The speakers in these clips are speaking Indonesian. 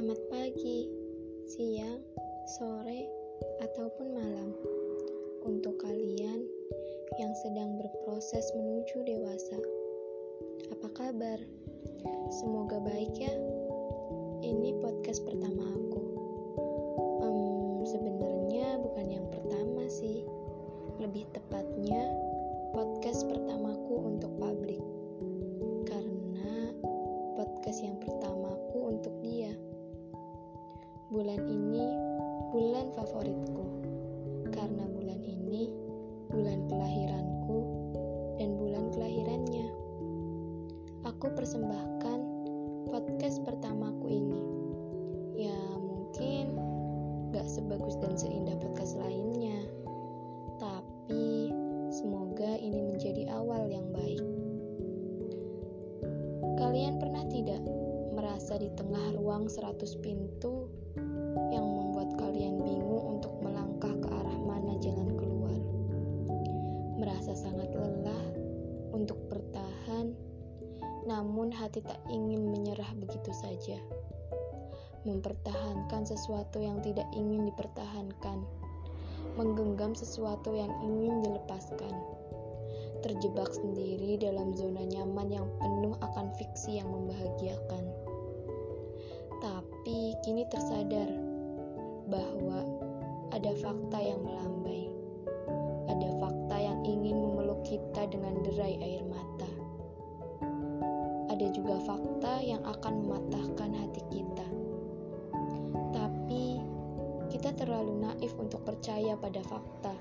selamat pagi, siang, sore, ataupun malam. Untuk kalian yang sedang berproses menuju dewasa, apa kabar? Semoga baik ya. Ini podcast pertama aku. Um, Sebenarnya bukan yang pertama sih, lebih tepatnya podcast pertamaku untuk publik. Karena podcast yang pertama Bulan ini bulan favoritku. Karena bulan ini bulan kelahiranku dan bulan kelahirannya. Aku persembahkan podcast pertamaku ini. Ya mungkin gak sebagus dan seindah podcast lainnya. Tapi semoga ini menjadi awal yang baik. Kalian pernah tidak merasa di tengah ruang 100 pintu yang membuat kalian bingung untuk melangkah ke arah mana jalan keluar? merasa sangat lelah untuk bertahan, namun hati tak ingin menyerah begitu saja. Mempertahankan sesuatu yang tidak ingin dipertahankan, menggenggam sesuatu yang ingin dilepaskan, terjebak sendiri dalam zona nyaman yang penuh akan fiksi yang membahagiakan. Tapi kini tersadar bahwa ada fakta yang melambai ada fakta yang ingin memeluk kita dengan derai air mata. Ada juga fakta yang akan mematahkan hati kita. Tapi kita terlalu naif untuk percaya pada fakta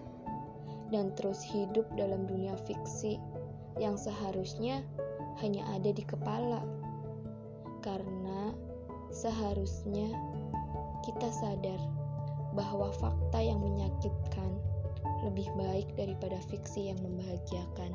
dan terus hidup dalam dunia fiksi yang seharusnya hanya ada di kepala. Karena Seharusnya kita sadar bahwa fakta yang menyakitkan lebih baik daripada fiksi yang membahagiakan.